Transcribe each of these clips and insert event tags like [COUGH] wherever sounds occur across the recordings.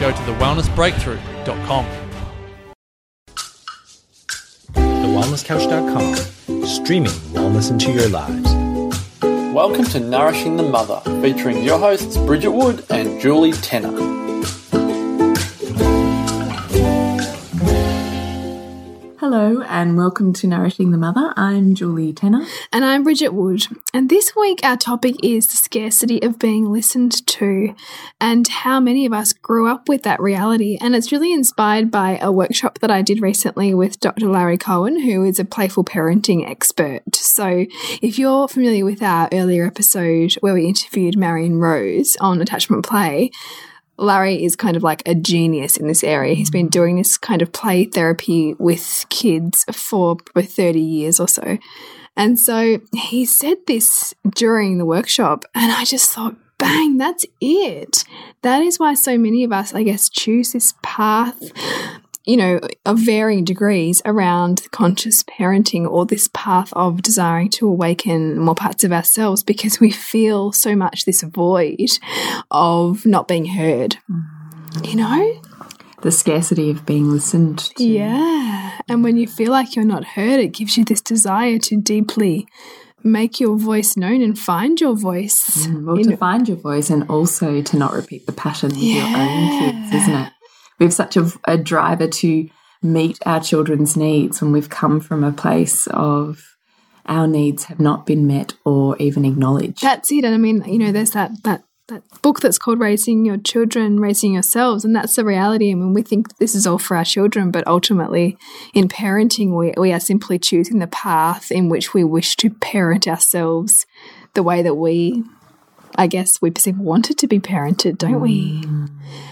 go to thewellnessbreakthrough.com. TheWellnessCouch.com, streaming wellness into your lives. Welcome to Nourishing the Mother, featuring your hosts Bridget Wood and Julie Tenner. Hello and welcome to Nourishing the Mother. I'm Julie Tenner. And I'm Bridget Wood. And this week our topic is the scarcity of being listened to and how many of us grew up with that reality. And it's really inspired by a workshop that I did recently with Dr. Larry Cohen, who is a playful parenting expert. So if you're familiar with our earlier episode where we interviewed Marion Rose on attachment play, Larry is kind of like a genius in this area. He's been mm. doing this kind of play therapy with kids for 30 years or so. And so he said this during the workshop, and I just thought, bang, that's it. That is why so many of us, I guess, choose this path you know, of varying degrees around conscious parenting or this path of desiring to awaken more parts of ourselves because we feel so much this void of not being heard. You know? The scarcity of being listened to. Yeah. And when you feel like you're not heard, it gives you this desire to deeply make your voice known and find your voice. Mm, well, to find your voice and also to not repeat the pattern with yeah. your own kids, isn't it? We have such a, a driver to meet our children's needs when we've come from a place of our needs have not been met or even acknowledged. That's it. And I mean, you know, there's that that that book that's called Raising Your Children, Raising Yourselves, and that's the reality. I mean, we think this is all for our children, but ultimately, in parenting, we, we are simply choosing the path in which we wish to parent ourselves the way that we I guess we perceive wanted to be parented, don't we? Mm.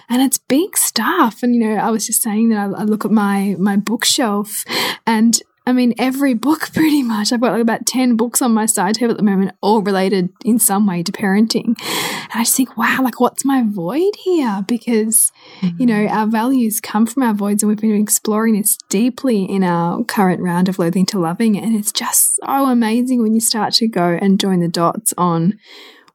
And it's big stuff. And you know, I was just saying that I, I look at my my bookshelf, and I mean, every book [LAUGHS] pretty much. I've got like about 10 books on my side table at the moment, all related in some way to parenting. And I just think, wow, like what's my void here? Because, mm -hmm. you know, our values come from our voids and we've been exploring this deeply in our current round of loathing to loving. And it's just so amazing when you start to go and join the dots on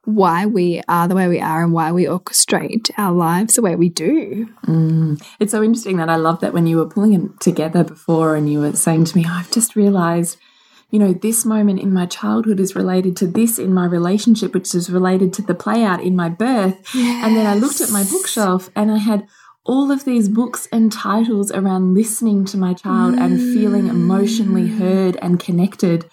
why we are the way we are and why we orchestrate our lives the way we do. Mm. It's so interesting that I love that when you were pulling it together before and you were saying to me, I've just realized, you know, this moment in my childhood is related to this in my relationship, which is related to the play out in my birth. Yes. And then I looked at my bookshelf and I had all of these books and titles around listening to my child mm. and feeling emotionally heard and connected.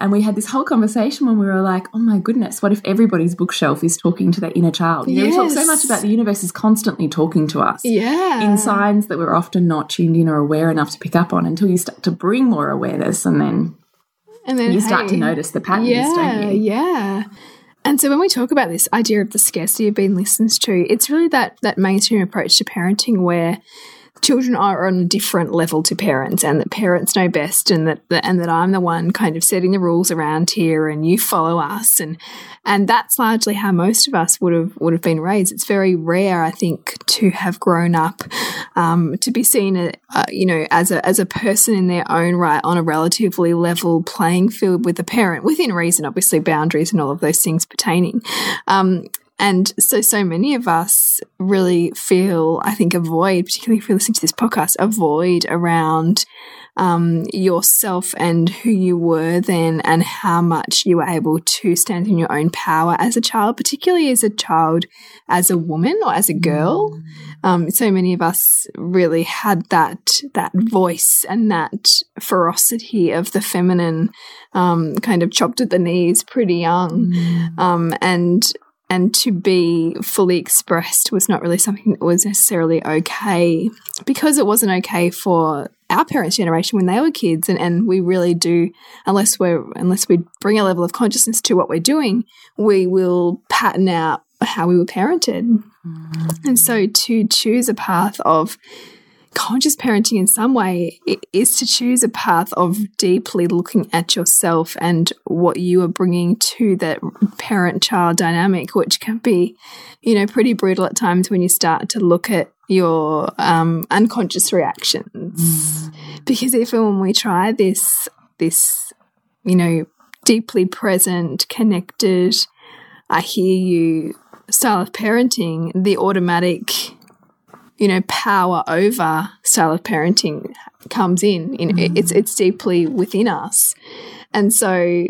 And we had this whole conversation when we were like, oh my goodness, what if everybody's bookshelf is talking to their inner child? You yes. know, we talk so much about the universe is constantly talking to us. Yeah. In signs that we're often not tuned in or aware enough to pick up on until you start to bring more awareness and then and then you hey, start to notice the patterns, yeah, don't you? Yeah. And so when we talk about this idea of the scarcity of being listened to, it's really that that mainstream approach to parenting where children are on a different level to parents and that parents know best and that, and that I'm the one kind of setting the rules around here and you follow us and and that's largely how most of us would have would have been raised it's very rare I think to have grown up um, to be seen, uh, you know, as a as a person in their own right on a relatively level playing field with the parent, within reason, obviously boundaries and all of those things pertaining. Um, and so, so many of us really feel, I think, a void, particularly if you're listening to this podcast, a void around um, yourself and who you were then and how much you were able to stand in your own power as a child, particularly as a child, as a woman or as a girl. Um, so many of us really had that that voice and that ferocity of the feminine um, kind of chopped at the knees pretty young. Um, and and to be fully expressed was not really something that was necessarily okay because it wasn't okay for our parents' generation when they were kids and, and we really do unless we're unless we bring a level of consciousness to what we're doing, we will pattern out how we were parented. Mm. And so to choose a path of conscious parenting in some way is to choose a path of deeply looking at yourself and what you are bringing to that parent child dynamic, which can be, you know, pretty brutal at times when you start to look at your um, unconscious reactions. Mm. Because even when we try this, this, you know, deeply present, connected, I hear you style of parenting, the automatic you know, power over style of parenting comes in. You know, mm. it's it's deeply within us, and so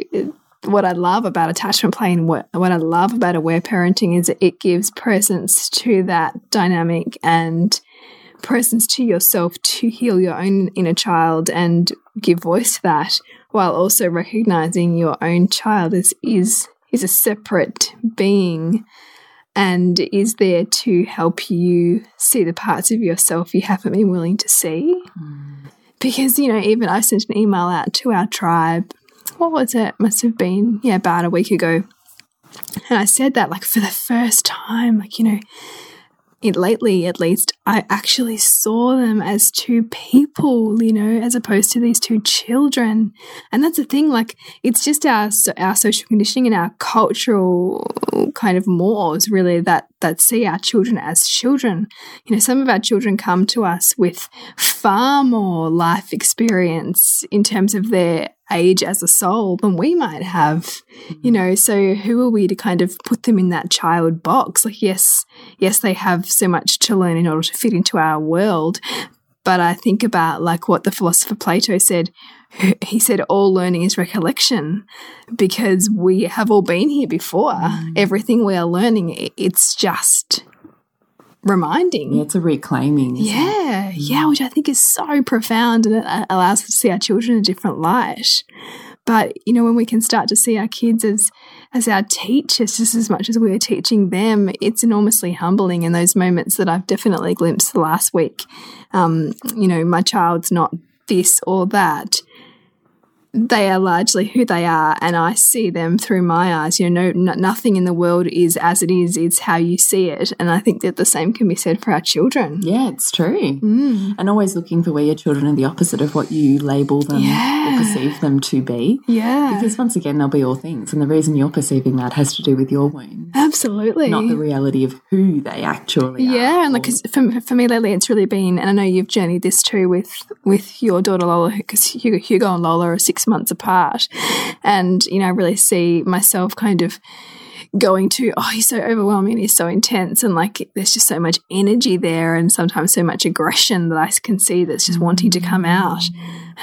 what I love about attachment play and what what I love about aware parenting is it gives presence to that dynamic and presence to yourself to heal your own inner child and give voice to that while also recognizing your own child is is is a separate being and is there to help you see the parts of yourself you haven't been willing to see. Because, you know, even I sent an email out to our tribe. What was it? Must have been, yeah, about a week ago. And I said that, like, for the first time, like, you know, it lately at least I actually saw them as two people, you know, as opposed to these two children. And that's the thing, like it's just our our social conditioning and our cultural kind of mores really that that see our children as children. You know, some of our children come to us with far more life experience in terms of their age as a soul than we might have you mm-hmm. know. So who are we to kind of put them in that child box? Like yes yes they have so much to learn in order to fit into our world but i think about like what the philosopher plato said [LAUGHS] he said all learning is recollection because we have all been here before mm. everything we are learning it's just reminding. Yeah, it's a reclaiming. Yeah, it? yeah, which I think is so profound and it allows us to see our children in a different light. But you know, when we can start to see our kids as as our teachers just as much as we're teaching them, it's enormously humbling. In those moments that I've definitely glimpsed the last week, um, you know, my child's not this or that they are largely who they are, and I see them through my eyes. You know, no, nothing in the world is as it is; it's how you see it. And I think that the same can be said for our children. Yeah, it's true. Mm. And always looking for where your children are the opposite of what you label them yeah. or perceive them to be. Yeah, because once again, they'll be all things, and the reason you're perceiving that has to do with your wound. Absolutely, not the reality of who they actually yeah, are. Yeah, and like for, for me lately, it's really been, and I know you've journeyed this too with with your daughter Lola, because Hugo, Hugo and Lola are six months apart. And, you know, I really see myself kind of going to, oh, he's so overwhelming, he's so intense, and like there's just so much energy there, and sometimes so much aggression that I can see that's just wanting to come out.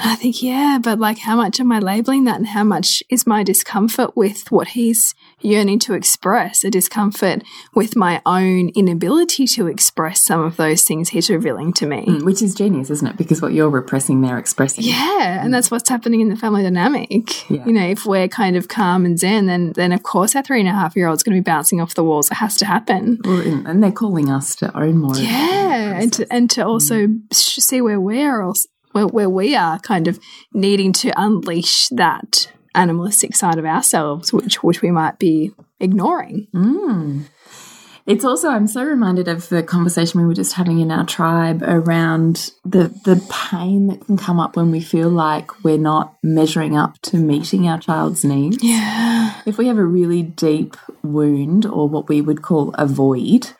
And I think, yeah, but like, how much am I labeling that, and how much is my discomfort with what he's yearning to express, a discomfort with my own inability to express some of those things he's revealing to me. Mm, which is genius, isn't it? Because what you're repressing, they're expressing. Yeah, and that's what's happening in the family dynamic. Yeah. You know, if we're kind of calm and zen, then then of course our three and a half year old's going to be bouncing off the walls. It has to happen. Well, and they're calling us to own more. Yeah, and to, and to also mm. see where we're also where, where we are kind of needing to unleash that animalistic side of ourselves, which which we might be ignoring. Mm. It's also I'm so reminded of the conversation we were just having in our tribe around the the pain that can come up when we feel like we're not measuring up to meeting our child's needs. Yeah. If we have a really deep wound or what we would call a void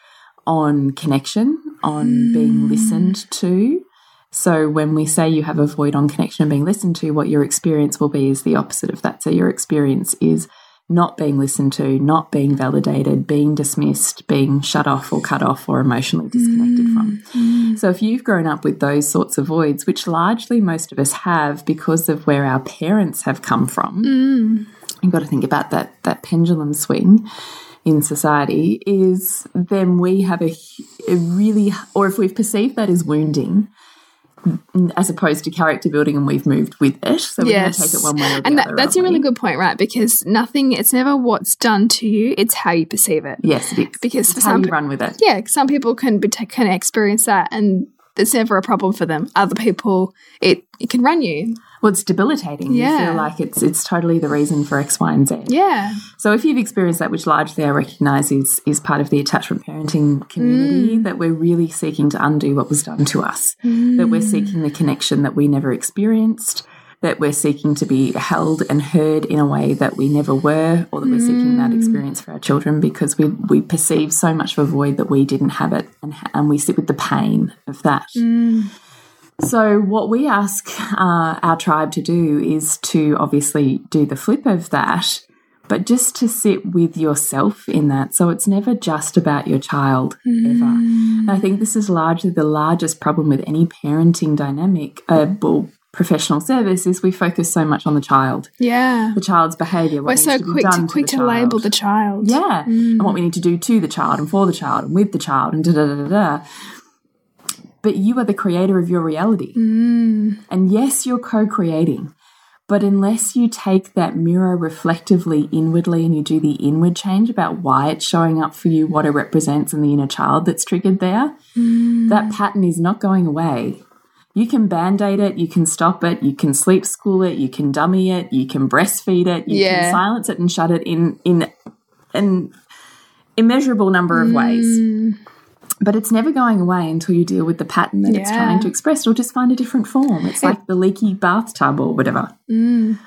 on connection, on being listened to. So when we say you have a void on connection and being listened to, what your experience will be is the opposite of that. So your experience is not being listened to, not being validated, being dismissed, being shut off or cut off or emotionally disconnected from. Mm. So if you've grown up with those sorts of voids, which largely most of us have because of where our parents have come from, mm. you've got to think about that that pendulum swing in society is then we have a, a really or if we've perceived that as wounding as opposed to character building and we've moved with it so we're going to take it one way or the and other that, that's a really good point, right? Because nothing, it's never what's done to you, it's how you perceive it. yes it is Because It's for how some you run with it Yeah, some people can be can experience that, and it's never a problem for them. Other people, it it can run you. Well it's debilitating. You feel like it's it's totally the reason for x y and z. Yeah, So if you've experienced that, which largely I recognise is is part of the attachment parenting community, mm. that we're really seeking to undo what was done to us, that we're mm. seeking the connection that we never experienced, that we're seeking to be held and heard in a way that we never were, or that we're seeking that mm. experience for our children because we we perceive so much of a void that we didn't have it, and and we sit with the pain of that. So, what we ask uh, our tribe to do is to obviously do the flip of that, but just to sit with yourself in that. So, it's never just about your child ever. And I think this is largely the largest problem with any parenting dynamic, uh, well, professional service, is we focus so much on the child, yeah. the child's behaviour. We're so quick to quick to label the child. Yeah. And what we need to do to the child and for the child and with the child and da da da da da. But you are the creator of your reality. Mm. And yes, you're co creating. But unless you take that mirror reflectively inwardly and you do the inward change about why it's showing up for you, what it represents, and the inner child that's triggered there, mm. that pattern is not going away. You can band aid it, you can stop it, you can sleep school it, you can dummy it, you can breastfeed it, you Yeah. can silence it and shut it in in an immeasurable number of ways. Mm. But it's never going away until you deal with the pattern that it's trying to express or just find a different form. It's like the leaky bathtub or whatever.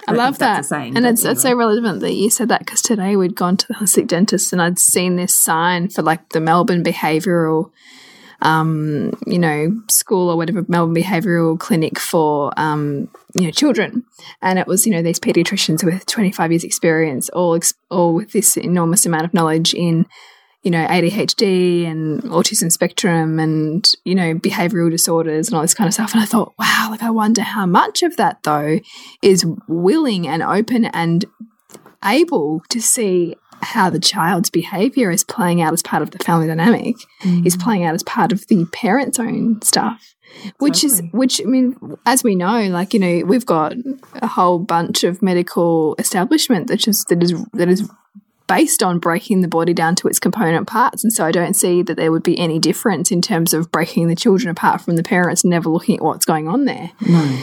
I love that's that. saying, and it's it's so relevant that you said that because today we'd gone to the holistic dentist and I'd seen this sign for like the Melbourne Behavioural, um, you know, school or whatever Melbourne Behavioural Clinic for um, you know children, and it was you know these paediatricians with twenty five years experience, all ex all with this enormous amount of knowledge in you know, ADHD and autism spectrum and, you know, behavioral disorders and all this kind of stuff. And I thought, wow, like I wonder how much of that though is willing and open and able to see how the child's behavior is playing out as part of the family dynamic, mm. is playing out as part of the parent's own stuff. Which is, which I mean, as we know, like you know, we've got a whole bunch of medical establishment that just that is that is based on breaking the body down to its component parts. And so I don't see that there would be any difference in terms of breaking the children apart from the parents never looking at what's going on there. No.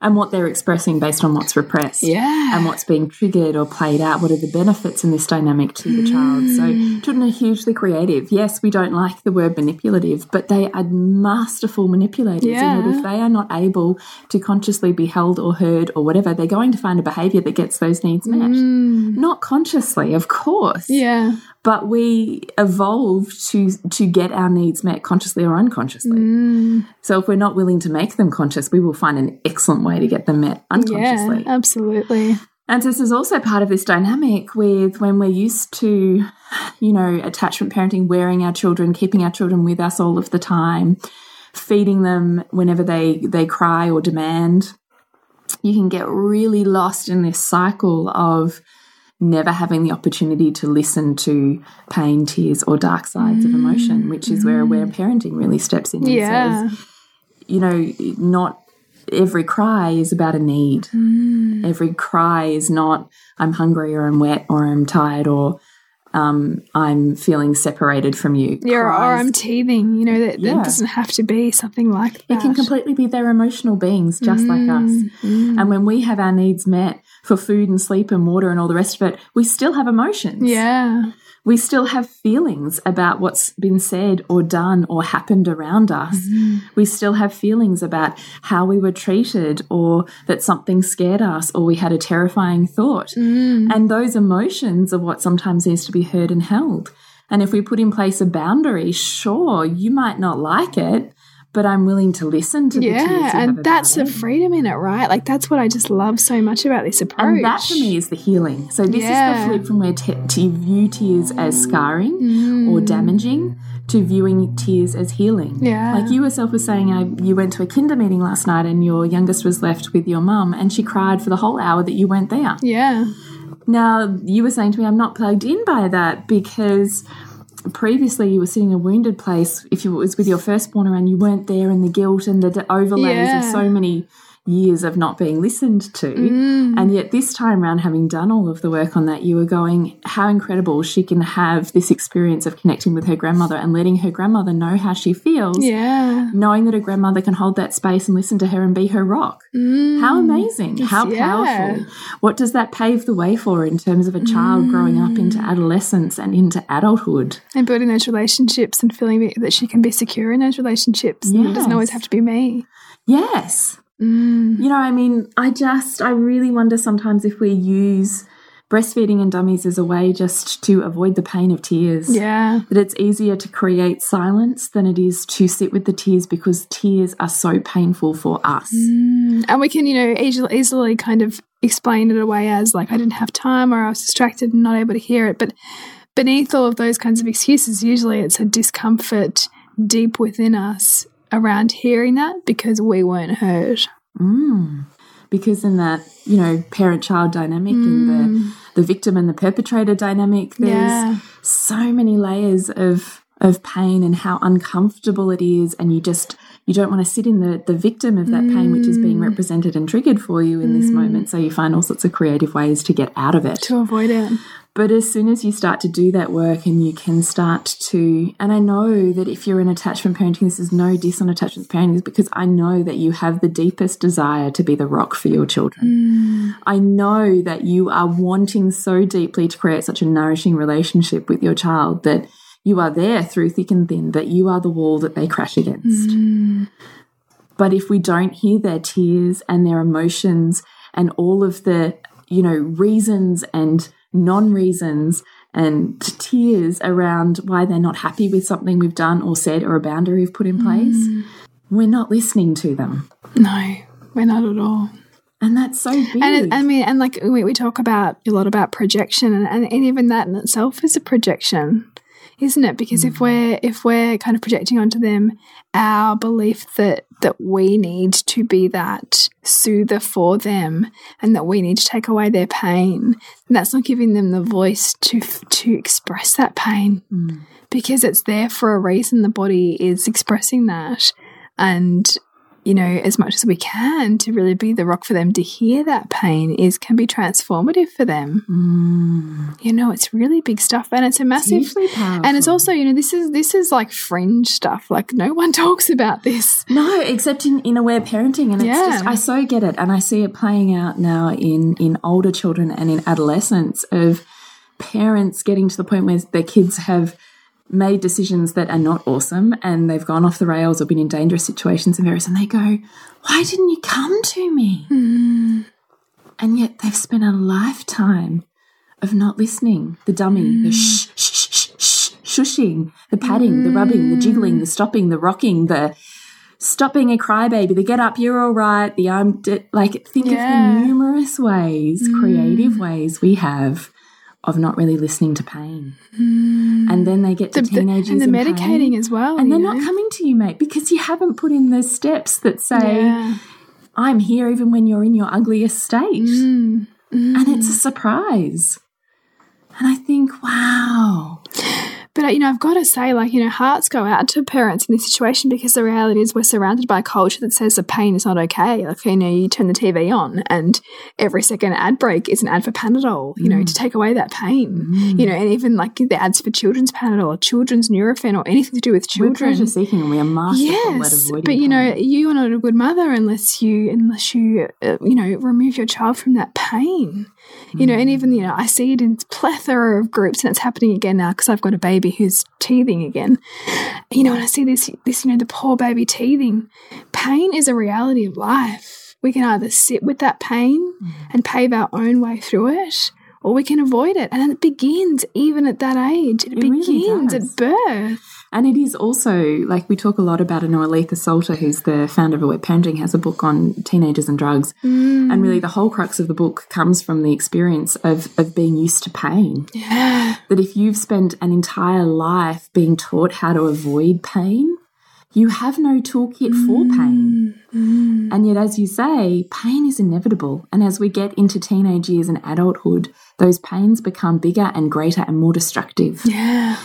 And what they're expressing based on what's repressed. Yeah. And what's being triggered or played out. What are the benefits in this dynamic to the child? So mm. children are hugely creative. Yes, we don't like the word manipulative, but they are masterful manipulators. Yeah. if they are not able to consciously be held or heard or whatever, they're going to find a behavior that gets those needs met. Mm. Not consciously, of course. Yeah. but we evolve to to get our needs met consciously or unconsciously. Mm. So if we're not willing to make them conscious, we will find an excellent way to get them met Yeah, unconsciously. absolutely. And so this is also part of this dynamic with when we're used to, you know, attachment parenting, wearing our children, keeping our children with us all of the time, feeding them whenever they they cry or demand. You can get really lost in this cycle of never having the opportunity to listen to pain, tears, or dark sides of emotion, mm. which is where aware mm. parenting really steps in and Yeah. says, you know, not every cry is about a need. Mm. Every cry is not I'm hungry or I'm wet or I'm tired or um, I'm feeling separated from you. Yeah, or, or I'm teething. You know, that, Yeah. that doesn't have to be something like that. It can completely be their emotional beings, just like us. And when we have our needs met for food and sleep and water and all the rest of it, we still have emotions. Yeah. We still have feelings about what's been said or done or happened around us. Mm-hmm. We still have feelings about how we were treated or that something scared us or we had a terrifying thought. Mm. And those emotions are what sometimes needs to be heard and held. And if we put in place a boundary, sure, you might not like it, but I'm willing to listen to the tears you Yeah, and that's the freedom in it, right? Like that's what I just love so much about this approach. And that for me is the healing. So this is the flip from where to view tears as scarring Mm. or damaging to viewing tears as healing. Yeah. Like you yourself were saying, uh, you went to a kinder meeting last night and your youngest was left with your mum and she cried for the whole hour that you weren't there. yeah, Now, you were saying to me, I'm not plugged in by that because previously you were sitting in a wounded place. If you, it was with your firstborn around, you weren't there, and the guilt and the overlays of so many years of not being listened to. Mm. And yet, this time around, having done all of the work on that, you were going, How incredible she can have this experience of connecting with her grandmother and letting her grandmother know how she feels. yeah, Knowing that her grandmother can hold that space and listen to her and be her rock. Mm. How amazing. How yeah. powerful. What does that pave the way for in terms of a child mm. growing up into adolescence and into adulthood? and building those relationships and feeling that she can be secure in those relationships. And it doesn't always have to be me. Yes. Mm. You know, I mean, I just, I really wonder sometimes if we use breastfeeding and dummies as a way just to avoid the pain of tears. Yeah, That it's easier to create silence than it is to sit with the tears because tears are so painful for us. and we can, you know, easily, easily kind of explain it away as like I didn't have time or I was distracted and not able to hear it. But beneath all of those kinds of excuses, usually it's a discomfort deep within us around hearing that because we weren't heard. Mm. because in that you know parent child dynamic in the mm. the victim and the perpetrator dynamic there's Yeah. so many layers of of pain and how uncomfortable it is. And you just you don't want to sit in the the victim of that pain which is being mm. represented and triggered for you in this moment. So you find all sorts of creative ways to get out of it. To avoid it. But as soon as you start to do that work and you can start to, and I know that if you're in attachment parenting, this is no diss on attachment parenting, because I know that you have the deepest desire to be the rock for your children. Mm. I know that you are wanting so deeply to create such a nourishing relationship with your child that you are there through thick and thin, that you are the wall that they crash against. Mm. But if we don't hear their tears and their emotions and all of the, you know, reasons and non reasons and tears around why they're not happy with something we've done or said or a boundary we've put in place, mm. we're not listening to them. No, we're not at all. And that's so big. And it, I mean, and like we, we talk about a lot about projection, and, and, and even that in itself is a projection, isn't it? Because if hmm. we're if we're kind of projecting onto them our belief that that we need to be that soother for them, and that we need to take away their pain, then that's not giving them the voice to to express that pain, hmm. because it's there for a reason. The body is expressing that, and you know, as much as we can to really be the rock for them to hear that pain is can be transformative for them. Mm. You know, it's really big stuff and it's a massive powerful. and it's also, you know, this is this is like fringe stuff. Like no one [LAUGHS] talks about this. No, except in, in aware parenting. And it's Yeah. just, I so get it. And I see it playing out now in, in older children and in adolescents of parents getting to the point where their kids have made decisions that are not awesome and they've gone off the rails or been in dangerous situations and various, and they go, Why didn't you come to me? Hmm. And yet they've spent a lifetime of not listening. The dummy, the hmm. shh, shh, shh, shh, shh, shushing, the patting, the rubbing, the jiggling, the hmm. stopping, the rocking, the stopping a crybaby, the get up, you're all right, the I'm like think Yeah. of the numerous ways, creative ways we have of not really listening to pain. And then they get to The, the- and years the in medicating pain, as well. and they're you not coming to you, mate, because you haven't put in the steps that say, Yeah. I'm here even when you're in your ugliest state. Mm. And it's a surprise. And I think, wow. But uh, you know, I've got to say, like you know, hearts go out to parents in this situation because the reality is we're surrounded by a culture that says the pain is not okay. Like you know, you turn the TV on, and every second ad break is an ad for Panadol. You know, to take away that pain. You know, and even like the ads for children's Panadol or children's Nurofen or anything to do with We're children. pleasure seeking and we are masterful Yes, avoiding but you know, you are not a good mother unless you unless you uh, you know remove your child from that pain. You know, and even you know, I see it in plethora of groups, and it's happening again now because I've got a baby who's teething again. You know, and I see this this you know the poor baby teething. Pain is a reality of life. We can either sit with that pain mm. and pave our own way through it, or we can avoid it. And it begins even at that age. It, It begins does. at birth. And it is also like we talk a lot about. I know Aletha Solter, who's the founder of Aware Parenting, has a book on teenagers and drugs. Mm. And really, the whole crux of the book comes from the experience of, of being used to pain. Yeah. That if you've spent an entire life being taught how to avoid pain, you have no toolkit for mm. pain. Mm. And yet, as you say, pain is inevitable. And as we get into teenage years and adulthood, those pains become bigger and greater and more destructive. Yeah.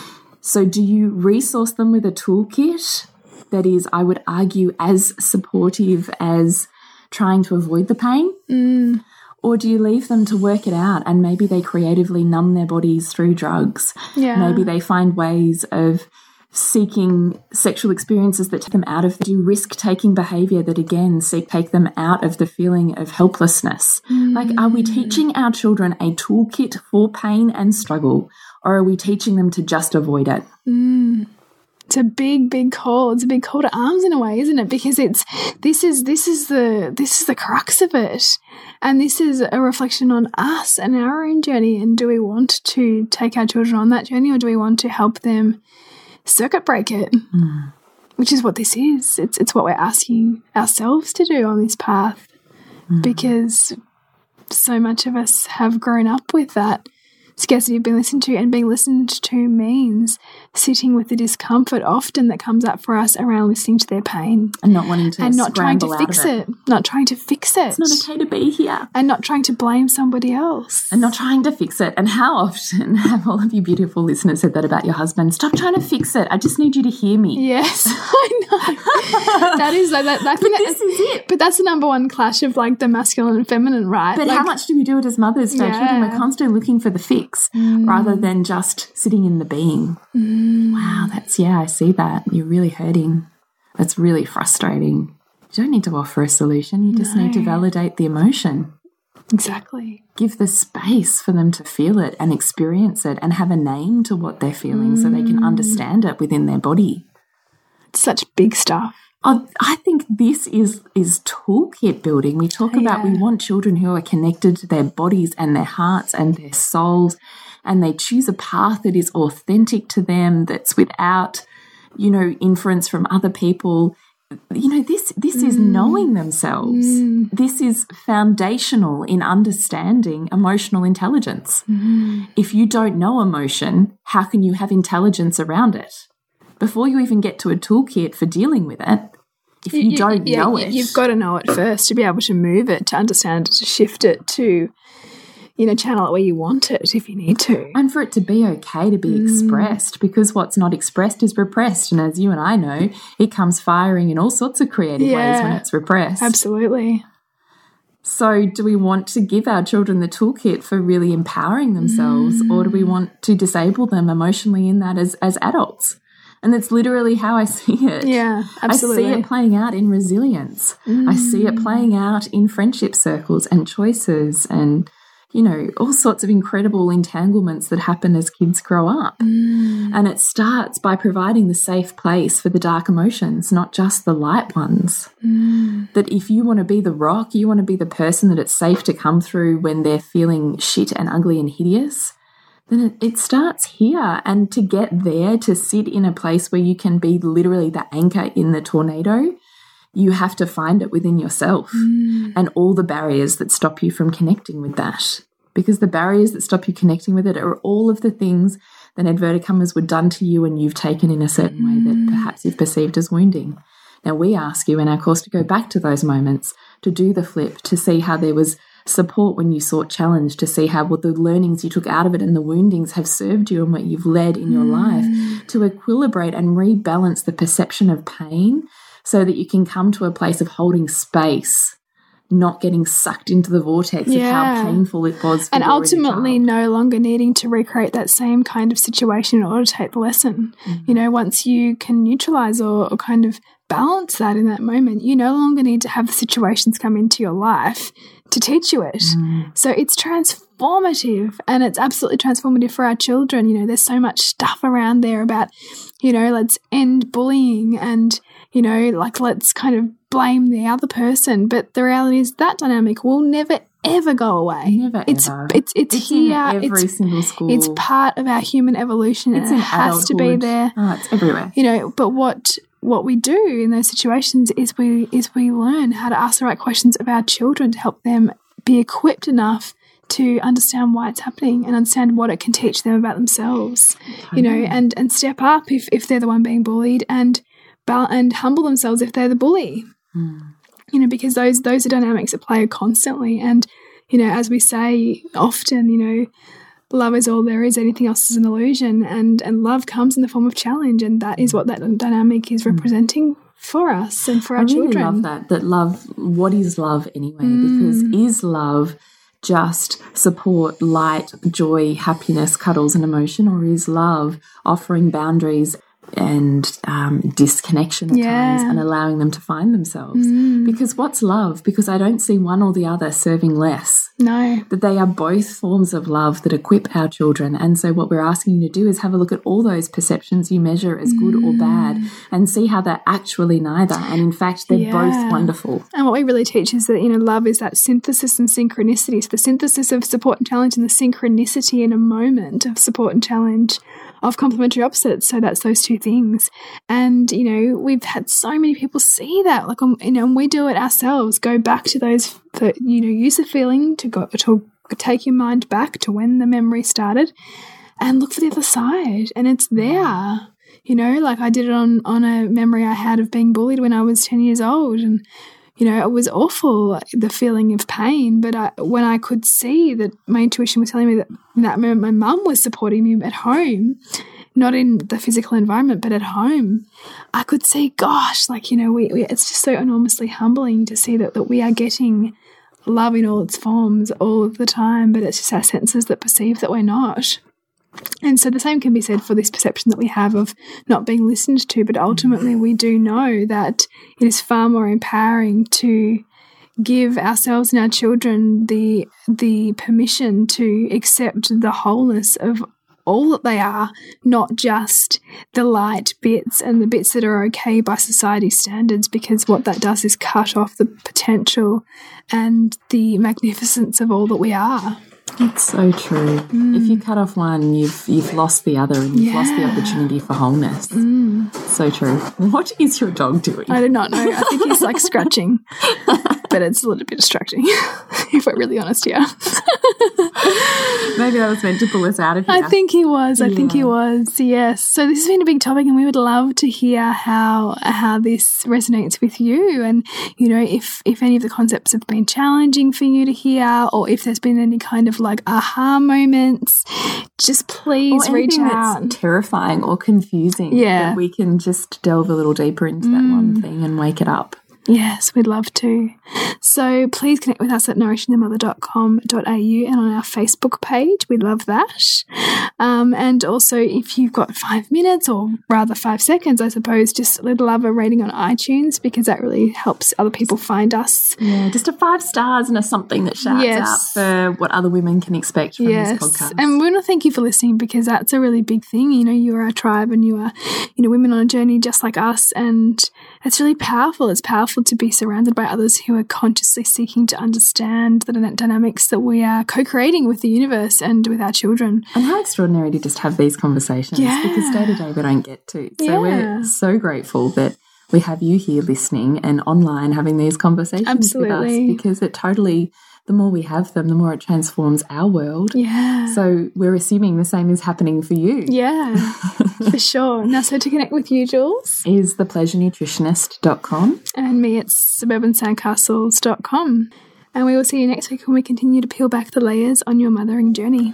So, do you resource them with a toolkit that is, I would argue, as supportive as trying to avoid the pain? Mm. Or do you leave them to work it out and maybe they creatively numb their bodies through drugs? Yeah. Maybe they find ways of seeking sexual experiences that take them out of do risk taking behavior that again seek take them out of the feeling of helplessness like are we mm. teaching our children a toolkit for pain and struggle or are we teaching them to just avoid it? Mm. It's a big big call. It's a big call to arms in a way isn't it? Because it's this is this is the this is the crux of it. And this is a reflection on us and our own journey. And do we want to take our children on that journey or do we want to help them circuit break it? Mm. Which is what this is. It's it's what we're asking ourselves to do on this path. Mm. Because so much of us have grown up with that scarcity of being listened to and being listened to means sitting with the discomfort often that comes up for us around listening to their pain and not wanting to and not trying to fix of it. not trying to fix it it's not okay to be here and not trying to blame somebody else and not trying to fix it. And how often [LAUGHS] have all of you beautiful listeners said that about your husband? Stop trying to fix it. I just need you to hear me. Yes, [LAUGHS] I know. that is that. Think that- this is it. But that's the number one clash of like the masculine and feminine, right? But like, how much do we do it as mothers children? Yeah. Mm. We're constantly looking for the fix rather than just sitting in the being. Wow, that's, yeah, I see that. You're really hurting. That's really frustrating. You don't need to offer a solution. You just need to validate the emotion. exactly? Give the space for them to feel it and experience it and have a name to what they're feeling so they Mm. can understand it within their body. It's such big stuff. Oh, I think this is is toolkit building. We talk oh, about we want children who are connected to their bodies and their hearts and their souls, and they choose a path that is authentic to them, that's without, you know, inference from other people. You know, this this is mm. knowing themselves. Mm. This is foundational in understanding emotional intelligence. Mm-hmm. If you don't know emotion, how can you have intelligence around it? Before you even get to a toolkit for dealing with it, if you, don't yeah, know you- it, You've got to know it first to be able to move it, to understand it, to shift it, to, you know, channel it where you want it if you need to. and for it to be okay to be Mm. expressed, because what's not expressed is repressed. And as you and I know, it comes firing in all sorts of creative ways when it's repressed. Absolutely. So, do we want to give our children the toolkit for really empowering themselves, or do we want to disable them emotionally in that as, as adults? And that's literally how I see it. Yeah, absolutely. I see it playing out in resilience. I see it playing out in friendship circles and choices and, you know, all sorts of incredible entanglements that happen as kids grow up. Mm. And it starts by providing the safe place for the dark emotions, not just the light ones. Mm. That if you want to be the rock, you want to be the person that it's safe to come through when they're feeling shit and ugly and hideous then it, starts here. And to get there, to sit in a place where you can be literally the anchor in the tornado, you have to find it within yourself hmm. and all the barriers that stop you from connecting with that. Because the barriers that stop you connecting with it are all of the things that inverted commas were done to you and you've taken in a certain way that hmm. perhaps you've perceived as wounding. Now, we ask you in our course to go back to those moments, to do the flip, to see how there was support when you sought challenge, to see how well, the learnings you took out of it and the woundings have served you and what you've led in your life, to equilibrate and rebalance the perception of pain so that you can come to a place of holding space, not getting sucked into the vortex of how painful it was. For and you or your ultimately no longer needing to recreate that same kind of situation in order to take the lesson. Mm-hmm. You know, once you can neutralize or, or kind of balance that in that moment, you no longer need to have the situations come into your life to teach you it. Mm. So it's transformative and it's absolutely transformative for our children. You know, there's so much stuff around there about, you know, let's end bullying and, you know, like let's kind of blame the other person. But the reality is that dynamic will never ever go away. Never, it's ever. it's it's, It's in here. every it's single school. it's part of our human evolution. It's and it has to be there Oh, it's everywhere. you know but what what we do in those situations is we is we learn how to ask the right questions of our children to help them be equipped enough to understand why it's happening and understand what it can teach them about themselves you know and and step up if if they're the one being bullied and and humble themselves if they're the bully. Hmm. You know because those those are dynamics at play constantly. And you know as we say often you know love is all there is anything else is an illusion and and love comes in the form of challenge and that is what that dynamic is representing for us and for our I really children love that. That love, what is love anyway? Because Mm. is love just support, light, joy, happiness, cuddles, and emotion, or is love offering boundaries and um, disconnection at times Yeah. Mm. and allowing them to find themselves? Because what's love? Because I don't see one or the other serving less. no That they are both forms of love that equip our children. And so, what we're asking you to do is have a look at all those perceptions you measure as good or bad and see how they're actually neither. And in fact, they're Yeah. both wonderful. And what we really teach is that, you know, love is that synthesis and synchronicity. So the synthesis of support and challenge and the synchronicity in a moment of support and challenge of complementary opposites. So that's those two things. And, you know, we've had so many people see that. Like, um, you know, and we do it ourselves. Go back to those, the, you know, use the feeling to go, to take your mind back to when the memory started and look for the other side. And it's there. You know, like I did it on on a memory I had of being bullied when I was ten years old, and you know, it was awful, the feeling of pain. But I, when I could see that my intuition was telling me that in that moment my mum was supporting me at home, not in the physical environment, but at home, I could see, gosh, like, you know, we, we it's just so enormously humbling to see that, that we are getting love in all its forms all of the time, but it's just our senses that perceive that we're not. And so the same can be said for this perception that we have of not being listened to, but ultimately we do know that it is far more empowering to give ourselves and our children the the permission to accept the wholeness of all that they are, not just the light bits and the bits that are okay by society standards, because what that does is cut off the potential and the magnificence of all that we are. It's so true. If you mm. cut off one, you've you've lost the other, and you've lost the opportunity for wholeness. Mm. So true. What is your dog doing? I do not know. I think he's like scratching, [LAUGHS] but it's a little bit distracting, [LAUGHS] if we're really honest here. [LAUGHS] Maybe that was meant to pull us out of here. I think he was. I think he was. Yes. So this has been a big topic, and we would love to hear how how this resonates with you, and you know if if any of the concepts have been challenging for you to hear, or if there's been any kind of like aha moments. Just please reach out. terrifying or confusing. Yeah. that we can just delve a little deeper into that one mm. thing and wake it up. Yes, we'd love to. So please connect with us at nourishingthemother.com.au and on our Facebook page. We love that. Um, and also, if you've got five minutes or rather five seconds, I suppose, just a love a rating on iTunes because that really helps other people find us. Yeah, just a five stars and a something that shouts Yes. out for what other women can expect from yes. this podcast. And we want to thank you for listening because that's a really big thing. You know, you are our tribe and you are, you know, women on a journey just like us. And it's really powerful. It's powerful to be surrounded by others who are consciously seeking to understand the dynamics that we are co creating with the universe and with our children. And how extraordinary to just have these conversations Yeah. because day to day we don't get to. So Yeah. we're so grateful that we have you here listening and online having these conversations with us because it totally, the more we have them, the more it transforms our world. Yeah. So we're assuming the same is happening for you. yeah, for [LAUGHS] sure. Now, so to connect with you, Jules, Is thepleasurenutritionist.com. and me, it's suburbansandcastles.com. And we will see you next week when we continue to peel back the layers on your mothering journey.